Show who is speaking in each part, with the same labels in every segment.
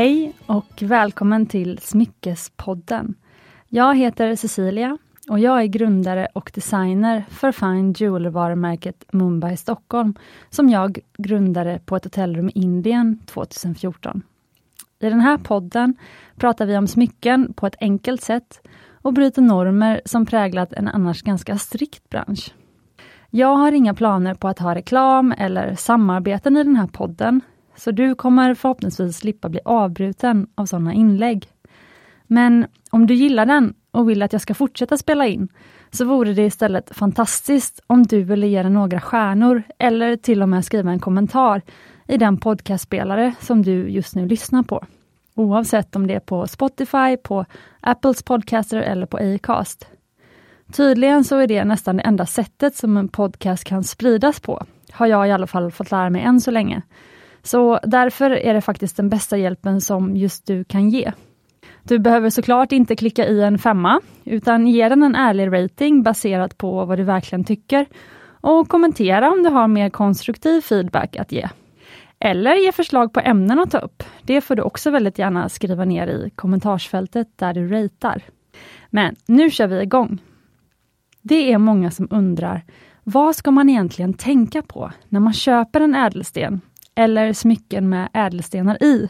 Speaker 1: Hej och välkommen till Smyckespodden. Jag heter Cecilia och jag är grundare och designer för Fine Jewelry-varumärket Mumbai Stockholm, som jag grundade på ett hotellrum i Indien 2014. I den här podden pratar vi om smycken på ett enkelt sätt och bryter normer som präglat en annars ganska strikt bransch. Jag har inga planer på att ha reklam eller samarbeten i den här podden, så du kommer förhoppningsvis slippa bli avbruten av sådana inlägg. Men om du gillar den och vill att jag ska fortsätta spela in, så vore det istället fantastiskt om du ville ge den några stjärnor eller till och med skriva en kommentar i den podcastspelare som du just nu lyssnar på. Oavsett om det är på Spotify, på Apples podcaster eller på Acast. Tydligen så är det nästan det enda sättet som en podcast kan spridas på, har jag i alla fall fått lära mig än så länge. Så därför är det faktiskt den bästa hjälpen som just du kan ge. Du behöver såklart inte klicka i en femma, utan ge den en ärlig rating baserat på vad du verkligen tycker och kommentera om du har mer konstruktiv feedback att ge. Eller ge förslag på ämnen att ta upp. Det får du också väldigt gärna skriva ner i kommentarsfältet där du ratear. Men nu kör vi igång! Det är många som undrar, vad ska man egentligen tänka på när man köper en ädelsten eller smycken med ädelstenar i?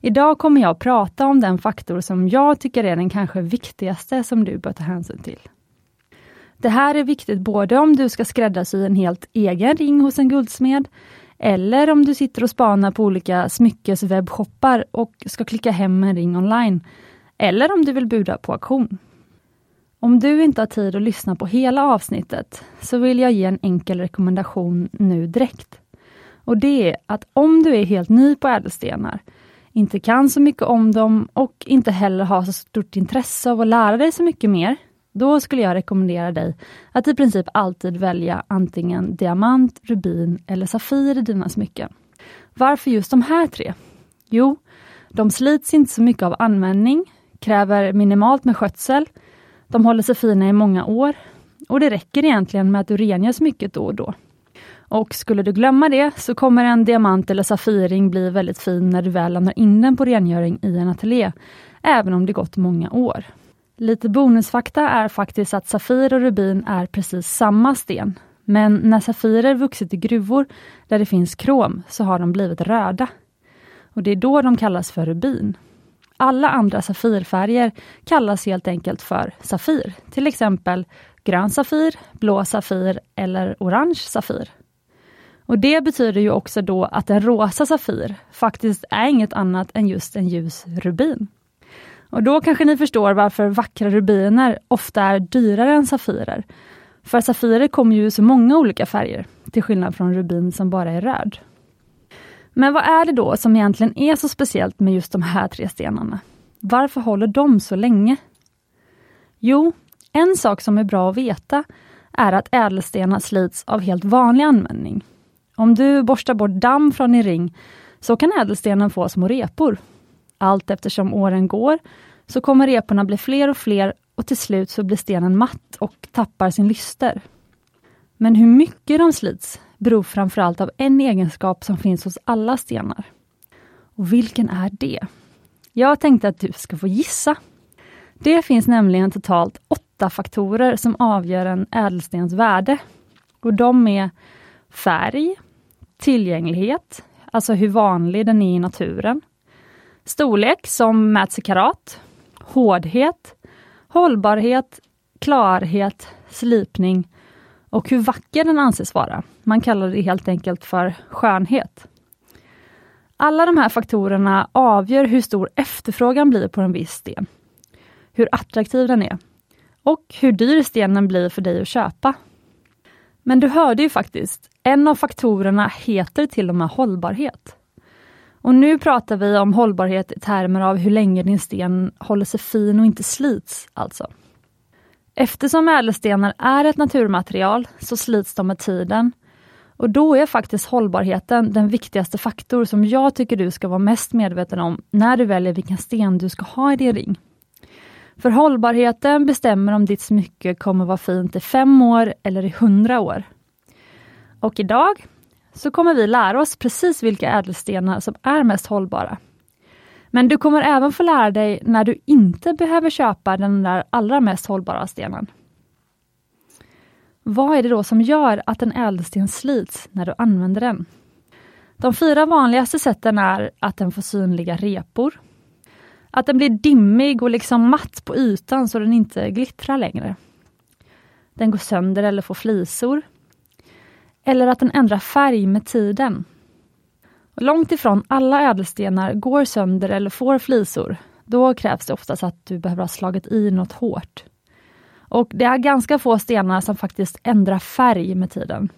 Speaker 1: Idag kommer jag prata om den faktor som jag tycker är den kanske viktigaste som du bör ta hänsyn till. Det här är viktigt både om du ska skräddarsy en helt egen ring hos en guldsmed, eller om du sitter och spanar på olika smyckeswebbshoppar och ska klicka hem en ring online, eller om du vill buda på auktion. Om du inte har tid att lyssna på hela avsnittet, så vill jag ge en enkel rekommendation nu direkt. Och det är att om du är helt ny på ädelstenar, inte kan så mycket om dem och inte heller har så stort intresse av att lära dig så mycket mer, då skulle jag rekommendera dig att i princip alltid välja antingen diamant, rubin eller safir i dina smycken. Varför just de här tre? Jo, de slits inte så mycket av användning, kräver minimalt med skötsel, de håller sig fina i många år och det räcker egentligen med att du rengör smycket då och då. Och skulle du glömma det så kommer en diamant eller safiring bli väldigt fin när du väl lämnar in den på rengöring i en ateljé, även om det gått många år. Lite bonusfakta är faktiskt att Safir och Rubin är precis samma sten. Men när Safirer vuxit i gruvor där det finns krom så har de blivit röda. Och Det är då de kallas för rubin. Alla andra Safirfärger kallas helt enkelt för Safir. Till exempel grön Safir, blå Safir eller orange Safir. Och Det betyder ju också då att en rosa Safir faktiskt är inget annat än just en ljus rubin. Och då kanske ni förstår varför vackra rubiner ofta är dyrare än safirer. För safirer kommer ju i så många olika färger, till skillnad från rubin som bara är röd. Men vad är det då som egentligen är så speciellt med just de här tre stenarna? Varför håller de så länge? Jo, en sak som är bra att veta är att ädelstenar slits av helt vanlig användning. Om du borstar bort damm från din ring så kan ädelstenen få små repor allt eftersom åren går så kommer reporna bli fler och fler och till slut så blir stenen matt och tappar sin lyster. Men hur mycket de slits beror framförallt av en egenskap som finns hos alla stenar. Och vilken är det? Jag tänkte att du ska få gissa. Det finns nämligen totalt åtta faktorer som avgör en ädelstens värde. Och de är färg, tillgänglighet, alltså hur vanlig den är i naturen, Storlek som mäts i karat, hårdhet, hållbarhet, klarhet, slipning och hur vacker den anses vara. Man kallar det helt enkelt för skönhet. Alla de här faktorerna avgör hur stor efterfrågan blir på en viss sten, hur attraktiv den är och hur dyr stenen blir för dig att köpa. Men du hörde ju faktiskt, en av faktorerna heter till och med hållbarhet. Och nu pratar vi om hållbarhet i termer av hur länge din sten håller sig fin och inte slits, alltså. Eftersom ädelstenar är ett naturmaterial så slits de med tiden. Och då är faktiskt hållbarheten den viktigaste faktor som jag tycker du ska vara mest medveten om när du väljer vilken sten du ska ha i din ring. För hållbarheten bestämmer om ditt smycke kommer vara fint i fem år eller i hundra år. Och idag så kommer vi lära oss precis vilka ädelstenar som är mest hållbara. Men du kommer även få lära dig när du inte behöver köpa den där allra mest hållbara stenen. Vad är det då som gör att en ädelsten slits när du använder den? De fyra vanligaste sätten är att den får synliga repor, att den blir dimmig och liksom matt på ytan så den inte glittrar längre. Den går sönder eller får flisor. Eller att den ändrar färg med tiden. Långt ifrån alla ädelstenar går sönder eller får flisor. Då krävs det oftast att du behöver ha slagit i något hårt. Och det är ganska få stenar som faktiskt ändrar färg med tiden.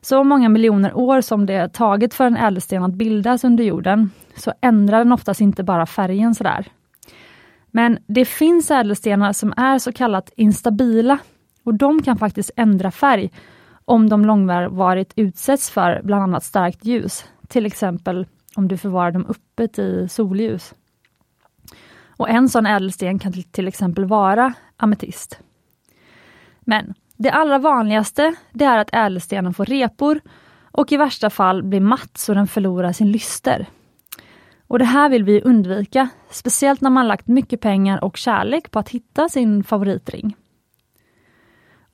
Speaker 1: Så många miljoner år som det tagit för en ädelsten att bildas under jorden, så ändrar den oftast inte bara färgen sådär. Men det finns ädelstenar som är så kallat instabila och de kan faktiskt ändra färg om de långvarigt utsätts för bland annat starkt ljus, till exempel om du förvarar dem öppet i solljus. Och en sån ädelsten kan till exempel vara ametist. Men det allra vanligaste det är att ädelstenen får repor och i värsta fall blir matt så den förlorar sin lyster. Och Det här vill vi undvika, speciellt när man lagt mycket pengar och kärlek på att hitta sin favoritring.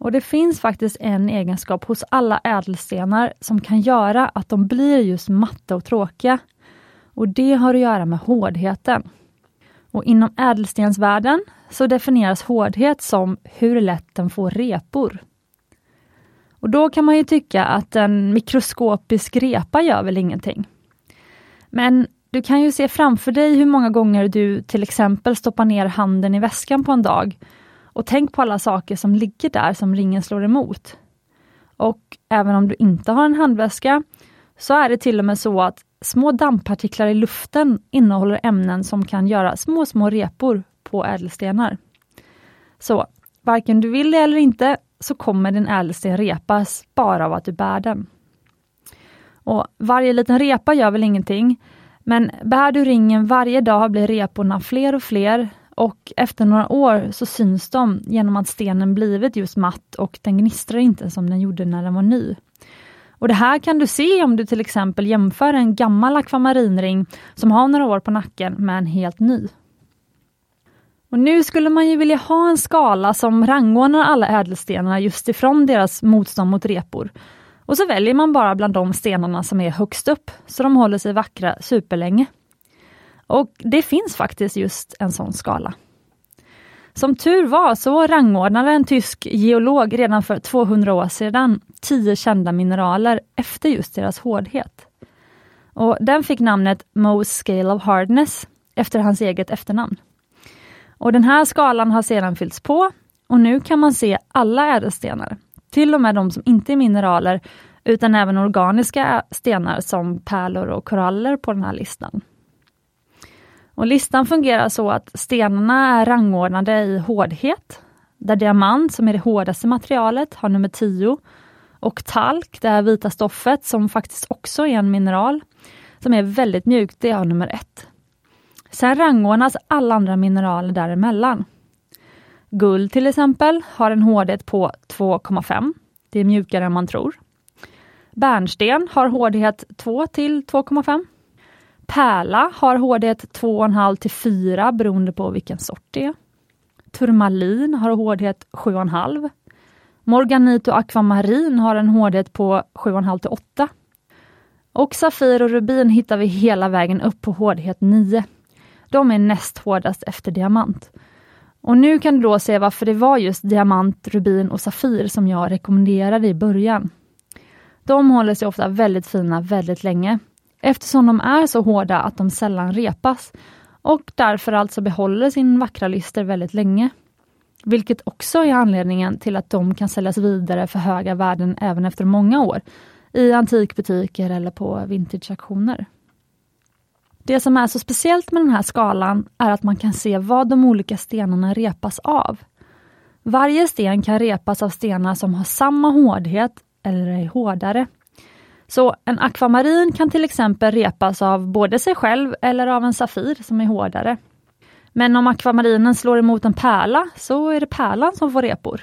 Speaker 1: Och Det finns faktiskt en egenskap hos alla ädelstenar som kan göra att de blir just matta och tråkiga. Och Det har att göra med hårdheten. Och Inom ädelstensvärlden så definieras hårdhet som hur lätt den får repor. Och Då kan man ju tycka att en mikroskopisk repa gör väl ingenting. Men du kan ju se framför dig hur många gånger du till exempel stoppar ner handen i väskan på en dag och tänk på alla saker som ligger där som ringen slår emot. Och även om du inte har en handväska så är det till och med så att små dammpartiklar i luften innehåller ämnen som kan göra små, små repor på ädelstenar. Så varken du vill det eller inte så kommer din ädelsten repas bara av att du bär den. Och Varje liten repa gör väl ingenting, men bär du ringen varje dag blir reporna fler och fler och efter några år så syns de genom att stenen blivit just matt och den gnistrar inte som den gjorde när den var ny. Och Det här kan du se om du till exempel jämför en gammal akvamarinring som har några år på nacken med en helt ny. Och Nu skulle man ju vilja ha en skala som rangordnar alla ädelstenar just ifrån deras motstånd mot repor. Och så väljer man bara bland de stenarna som är högst upp, så de håller sig vackra superlänge. Och det finns faktiskt just en sån skala. Som tur var så rangordnade en tysk geolog redan för 200 år sedan tio kända mineraler efter just deras hårdhet. Och Den fick namnet Mohs Scale of Hardness efter hans eget efternamn. Och Den här skalan har sedan fyllts på och nu kan man se alla ädelstenar, till och med de som inte är mineraler, utan även organiska stenar som pärlor och koraller på den här listan. Och listan fungerar så att stenarna är rangordnade i hårdhet, där diamant, som är det hårdaste materialet, har nummer 10 och talk, det här vita stoffet som faktiskt också är en mineral, som är väldigt mjukt, det har nummer 1. Sen rangordnas alla andra mineraler däremellan. Guld till exempel har en hårdhet på 2,5. Det är mjukare än man tror. Bärnsten har hårdhet 2 till 2,5. Pärla har hårdhet 2,5 till 4 beroende på vilken sort det är. Turmalin har hårdhet 7,5. Morganit och akvamarin har en hårdhet på 7,5 till 8. Och Safir och rubin hittar vi hela vägen upp på hårdhet 9. De är näst hårdast efter diamant. Och nu kan du då se varför det var just diamant, rubin och safir som jag rekommenderade i början. De håller sig ofta väldigt fina väldigt länge eftersom de är så hårda att de sällan repas och därför alltså behåller sin vackra lyster väldigt länge. Vilket också är anledningen till att de kan säljas vidare för höga värden även efter många år i antikbutiker eller på vintageauktioner. Det som är så speciellt med den här skalan är att man kan se vad de olika stenarna repas av. Varje sten kan repas av stenar som har samma hårdhet eller är hårdare. Så en akvamarin kan till exempel repas av både sig själv eller av en safir som är hårdare. Men om akvamarinen slår emot en pärla så är det pärlan som får repor.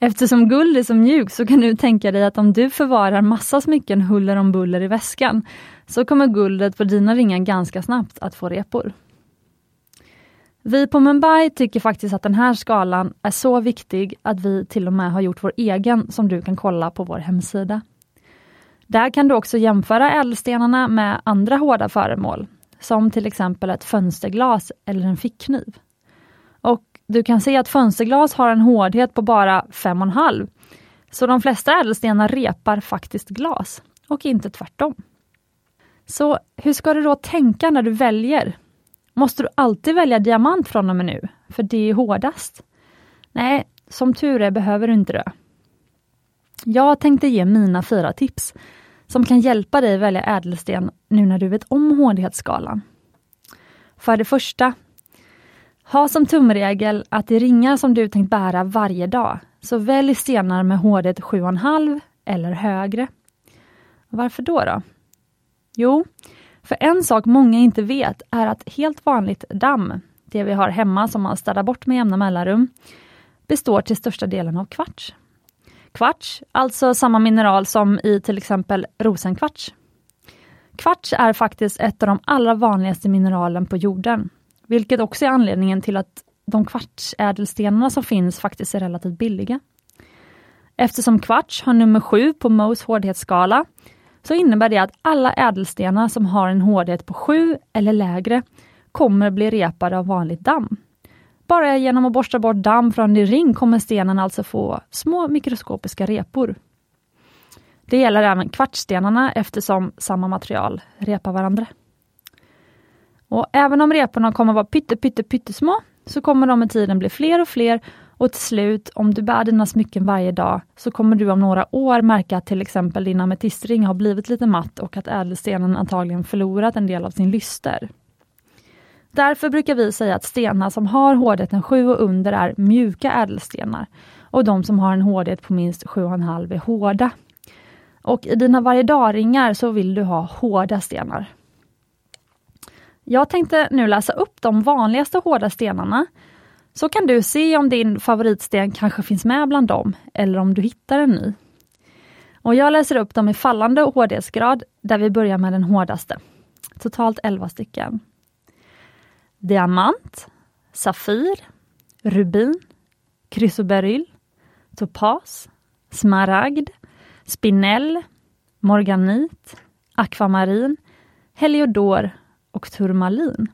Speaker 1: Eftersom guld är så mjukt så kan du tänka dig att om du förvarar massa smycken huller om buller i väskan, så kommer guldet på dina ringar ganska snabbt att få repor. Vi på Mumbai tycker faktiskt att den här skalan är så viktig att vi till och med har gjort vår egen som du kan kolla på vår hemsida. Där kan du också jämföra ädelstenarna med andra hårda föremål, som till exempel ett fönsterglas eller en fickkniv. Och du kan se att fönsterglas har en hårdhet på bara 5,5. Så de flesta ädelstenar repar faktiskt glas och inte tvärtom. Så hur ska du då tänka när du väljer? Måste du alltid välja diamant från och med nu, för det är hårdast? Nej, som tur är behöver du inte det. Jag tänkte ge mina fyra tips som kan hjälpa dig välja ädelsten nu när du vet om hårdhetsskalan. För det första, ha som tumregel att i ringar som du tänkt bära varje dag, så välj stenar med hårdhet 7,5 eller högre. Varför då? då? Jo, för en sak många inte vet är att helt vanligt damm, det vi har hemma som man städar bort med jämna mellanrum, består till största delen av kvarts. Kvarts, alltså samma mineral som i till exempel rosenkvarts. Kvarts är faktiskt ett av de allra vanligaste mineralen på jorden, vilket också är anledningen till att de kvartsädelstenarna som finns faktiskt är relativt billiga. Eftersom kvarts har nummer sju på Mohs hårdhetsskala, så innebär det att alla ädelstenar som har en hårdhet på 7 eller lägre kommer bli repade av vanligt damm. Bara genom att borsta bort damm från din ring kommer stenen alltså få små mikroskopiska repor. Det gäller även kvartsstenarna eftersom samma material repar varandra. Och även om reporna kommer vara pytte, pytte, pyttesmå, så kommer de med tiden bli fler och fler och till slut, om du bär dina smycken varje dag, så kommer du om några år märka att till exempel din ametistring har blivit lite matt och att ädelstenen antagligen förlorat en del av sin lyster. Därför brukar vi säga att stenar som har hårdheten 7 och under är mjuka ädelstenar och de som har en hårdhet på minst 7,5 är hårda. Och i dina varje dag-ringar så vill du ha hårda stenar. Jag tänkte nu läsa upp de vanligaste hårda stenarna så kan du se om din favoritsten kanske finns med bland dem eller om du hittar en ny. Och jag läser upp dem i fallande hårdhetsgrad där vi börjar med den hårdaste. Totalt 11 stycken. Diamant, Safir, Rubin, Krysoberyl, Topas, Smaragd, Spinell, Morganit, Akvamarin, Heliodor och Turmalin.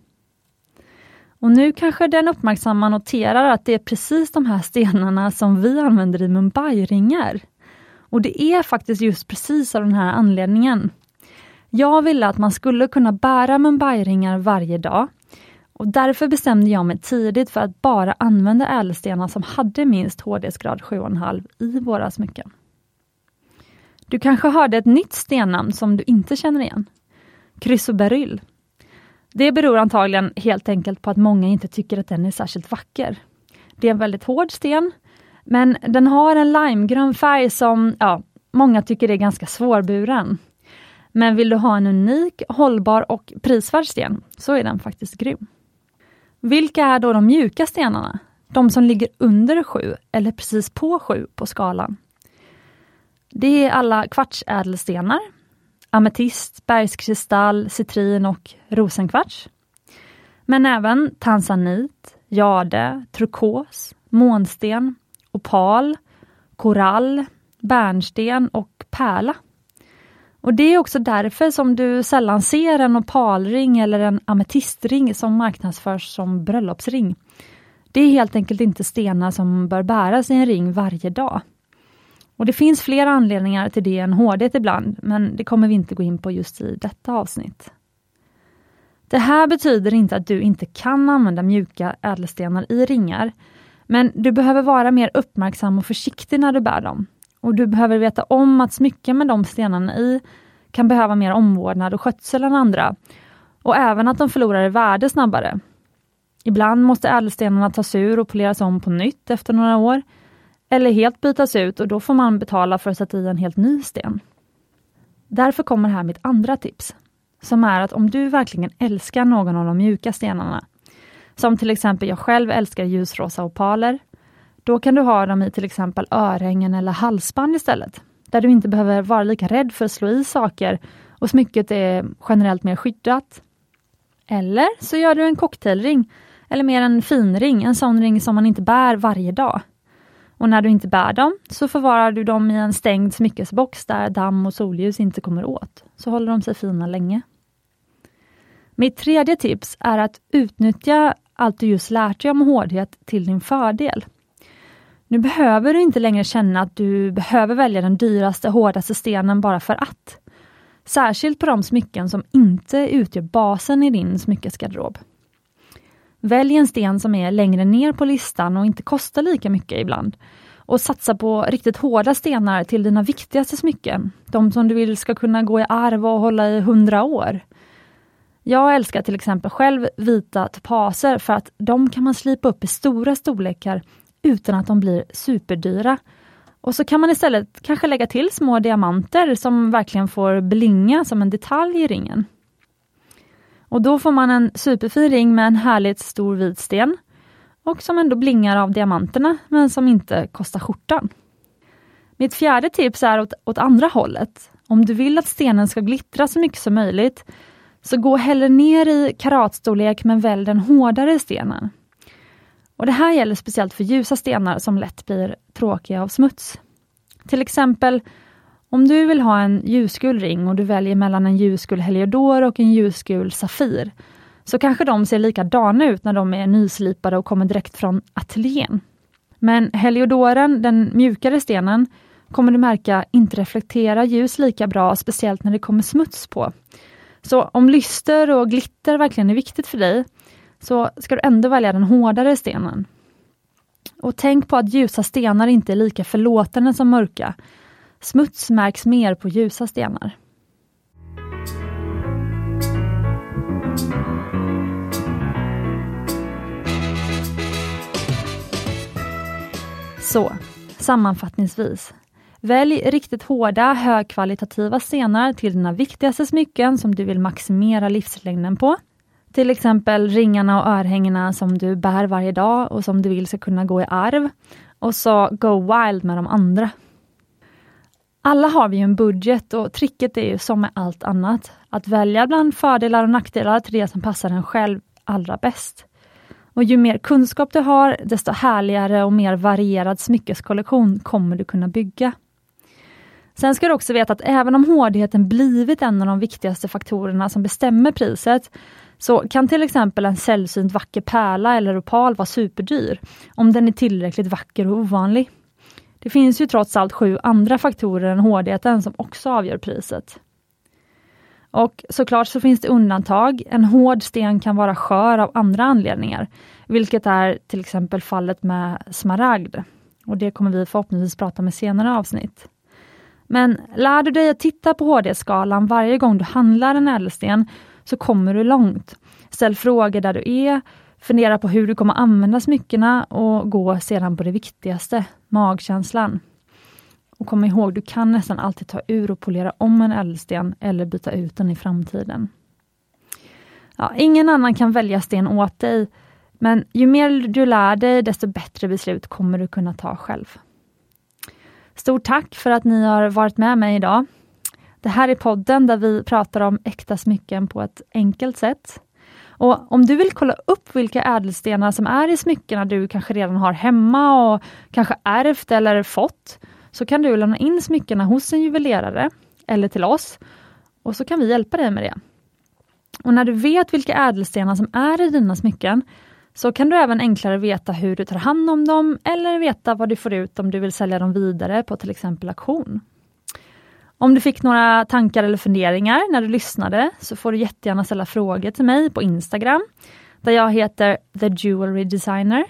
Speaker 1: Och nu kanske den uppmärksamma noterar att det är precis de här stenarna som vi använder i Mumbai-ringar. Och det är faktiskt just precis av den här anledningen. Jag ville att man skulle kunna bära Mumbai-ringar varje dag och därför bestämde jag mig tidigt för att bara använda ädelstenar som hade minst hårdhetsgrad 7,5 i våra smycken. Du kanske hörde ett nytt stennamn som du inte känner igen? Chrysoberyl. Det beror antagligen helt enkelt på att många inte tycker att den är särskilt vacker. Det är en väldigt hård sten, men den har en limegrön färg som ja, många tycker är ganska svårburen. Men vill du ha en unik, hållbar och prisvärd sten, så är den faktiskt grym. Vilka är då de mjuka stenarna? De som ligger under 7 eller precis på 7 på skalan? Det är alla kvartsädelstenar, ametist, bergskristall, citrin och rosenkvarts. Men även tanzanit, jade, turkos, månsten, opal, korall, bärnsten och pärla. Och Det är också därför som du sällan ser en opalring eller en ametistring som marknadsförs som bröllopsring. Det är helt enkelt inte stenar som bör bäras i en ring varje dag. Och Det finns fler anledningar till det än hårdhet ibland, men det kommer vi inte gå in på just i detta avsnitt. Det här betyder inte att du inte kan använda mjuka ädelstenar i ringar, men du behöver vara mer uppmärksam och försiktig när du bär dem. Och du behöver veta om att smycken med de stenarna i kan behöva mer omvårdnad och skötsel än andra. Och även att de förlorar i värde snabbare. Ibland måste ädelstenarna tas ur och poleras om på nytt efter några år, eller helt bytas ut och då får man betala för att sätta i en helt ny sten. Därför kommer här mitt andra tips, som är att om du verkligen älskar någon av de mjuka stenarna, som till exempel jag själv älskar ljusrosa opaler, då kan du ha dem i till exempel örhängen eller halsband istället, där du inte behöver vara lika rädd för att slå i saker och smycket är generellt mer skyddat. Eller så gör du en cocktailring, eller mer en finring, en sån ring som man inte bär varje dag. Och när du inte bär dem så förvarar du dem i en stängd smyckesbox där damm och solljus inte kommer åt, så håller de sig fina länge. Mitt tredje tips är att utnyttja allt du just lärt dig om hårdhet till din fördel. Nu behöver du inte längre känna att du behöver välja den dyraste, hårdaste stenen bara för att. Särskilt på de smycken som inte utgör basen i din smyckesgarderob. Välj en sten som är längre ner på listan och inte kostar lika mycket ibland. Och satsa på riktigt hårda stenar till dina viktigaste smycken. De som du vill ska kunna gå i arv och hålla i hundra år. Jag älskar till exempel själv vita topaser för att de kan man slipa upp i stora storlekar utan att de blir superdyra. Och så kan man istället kanske lägga till små diamanter som verkligen får blinga som en detalj i ringen. Och då får man en superfin ring med en härligt stor vit sten och som ändå blingar av diamanterna men som inte kostar skjortan. Mitt fjärde tips är åt, åt andra hållet. Om du vill att stenen ska glittra så mycket som möjligt så gå hellre ner i karatstorlek men välj den hårdare stenen. Och Det här gäller speciellt för ljusa stenar som lätt blir tråkiga av smuts. Till exempel om du vill ha en ljusgul ring och du väljer mellan en ljusgul heliodor och en ljusgul safir, så kanske de ser likadana ut när de är nyslipade och kommer direkt från ateljén. Men heliodoren, den mjukare stenen, kommer du märka inte reflekterar ljus lika bra, speciellt när det kommer smuts på. Så om lyster och glitter verkligen är viktigt för dig, så ska du ändå välja den hårdare stenen. Och tänk på att ljusa stenar inte är lika förlåtande som mörka. Smuts märks mer på ljusa stenar. Så, sammanfattningsvis. Välj riktigt hårda, högkvalitativa stenar till dina viktigaste smycken som du vill maximera livslängden på. Till exempel ringarna och örhängena som du bär varje dag och som du vill ska kunna gå i arv. Och så go wild med de andra. Alla har vi en budget och tricket är ju som med allt annat, att välja bland fördelar och nackdelar till det som passar en själv allra bäst. Och ju mer kunskap du har, desto härligare och mer varierad smyckeskollektion kommer du kunna bygga. Sen ska du också veta att även om hårdheten blivit en av de viktigaste faktorerna som bestämmer priset, så kan till exempel en sällsynt vacker pärla eller opal vara superdyr, om den är tillräckligt vacker och ovanlig. Det finns ju trots allt sju andra faktorer än hårdheten som också avgör priset. Och såklart så finns det undantag. En hård sten kan vara skör av andra anledningar, vilket är till exempel fallet med smaragd. Och det kommer vi förhoppningsvis prata om i senare avsnitt. Men lär du dig att titta på HD-skalan varje gång du handlar en ädelsten, så kommer du långt. Ställ frågor där du är, fundera på hur du kommer använda smyckena och gå sedan på det viktigaste, magkänslan. Och kom ihåg, du kan nästan alltid ta ur och polera om en ädelsten eller byta ut den i framtiden. Ja, ingen annan kan välja sten åt dig, men ju mer du lär dig, desto bättre beslut kommer du kunna ta själv. Stort tack för att ni har varit med mig idag. Det här är podden där vi pratar om äkta smycken på ett enkelt sätt. Och Om du vill kolla upp vilka ädelstenar som är i smyckena du kanske redan har hemma och kanske ärvt eller fått, så kan du lämna in smyckena hos en juvelerare eller till oss och så kan vi hjälpa dig med det. Och När du vet vilka ädelstenar som är i dina smycken så kan du även enklare veta hur du tar hand om dem eller veta vad du får ut om du vill sälja dem vidare på till exempel auktion. Om du fick några tankar eller funderingar när du lyssnade så får du jättegärna ställa frågor till mig på Instagram där jag heter The Jewelry Designer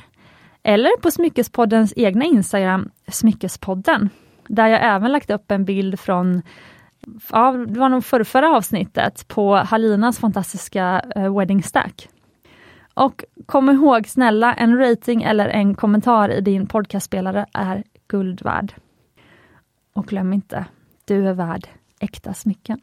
Speaker 1: eller på Smyckespoddens egna Instagram, Smyckespodden, där jag även lagt upp en bild från ja, det var nog förra avsnittet på Halinas fantastiska eh, wedding stack. Och kom ihåg snälla, en rating eller en kommentar i din podcastspelare är guld värd. Och glöm inte, du är värd äkta smycken.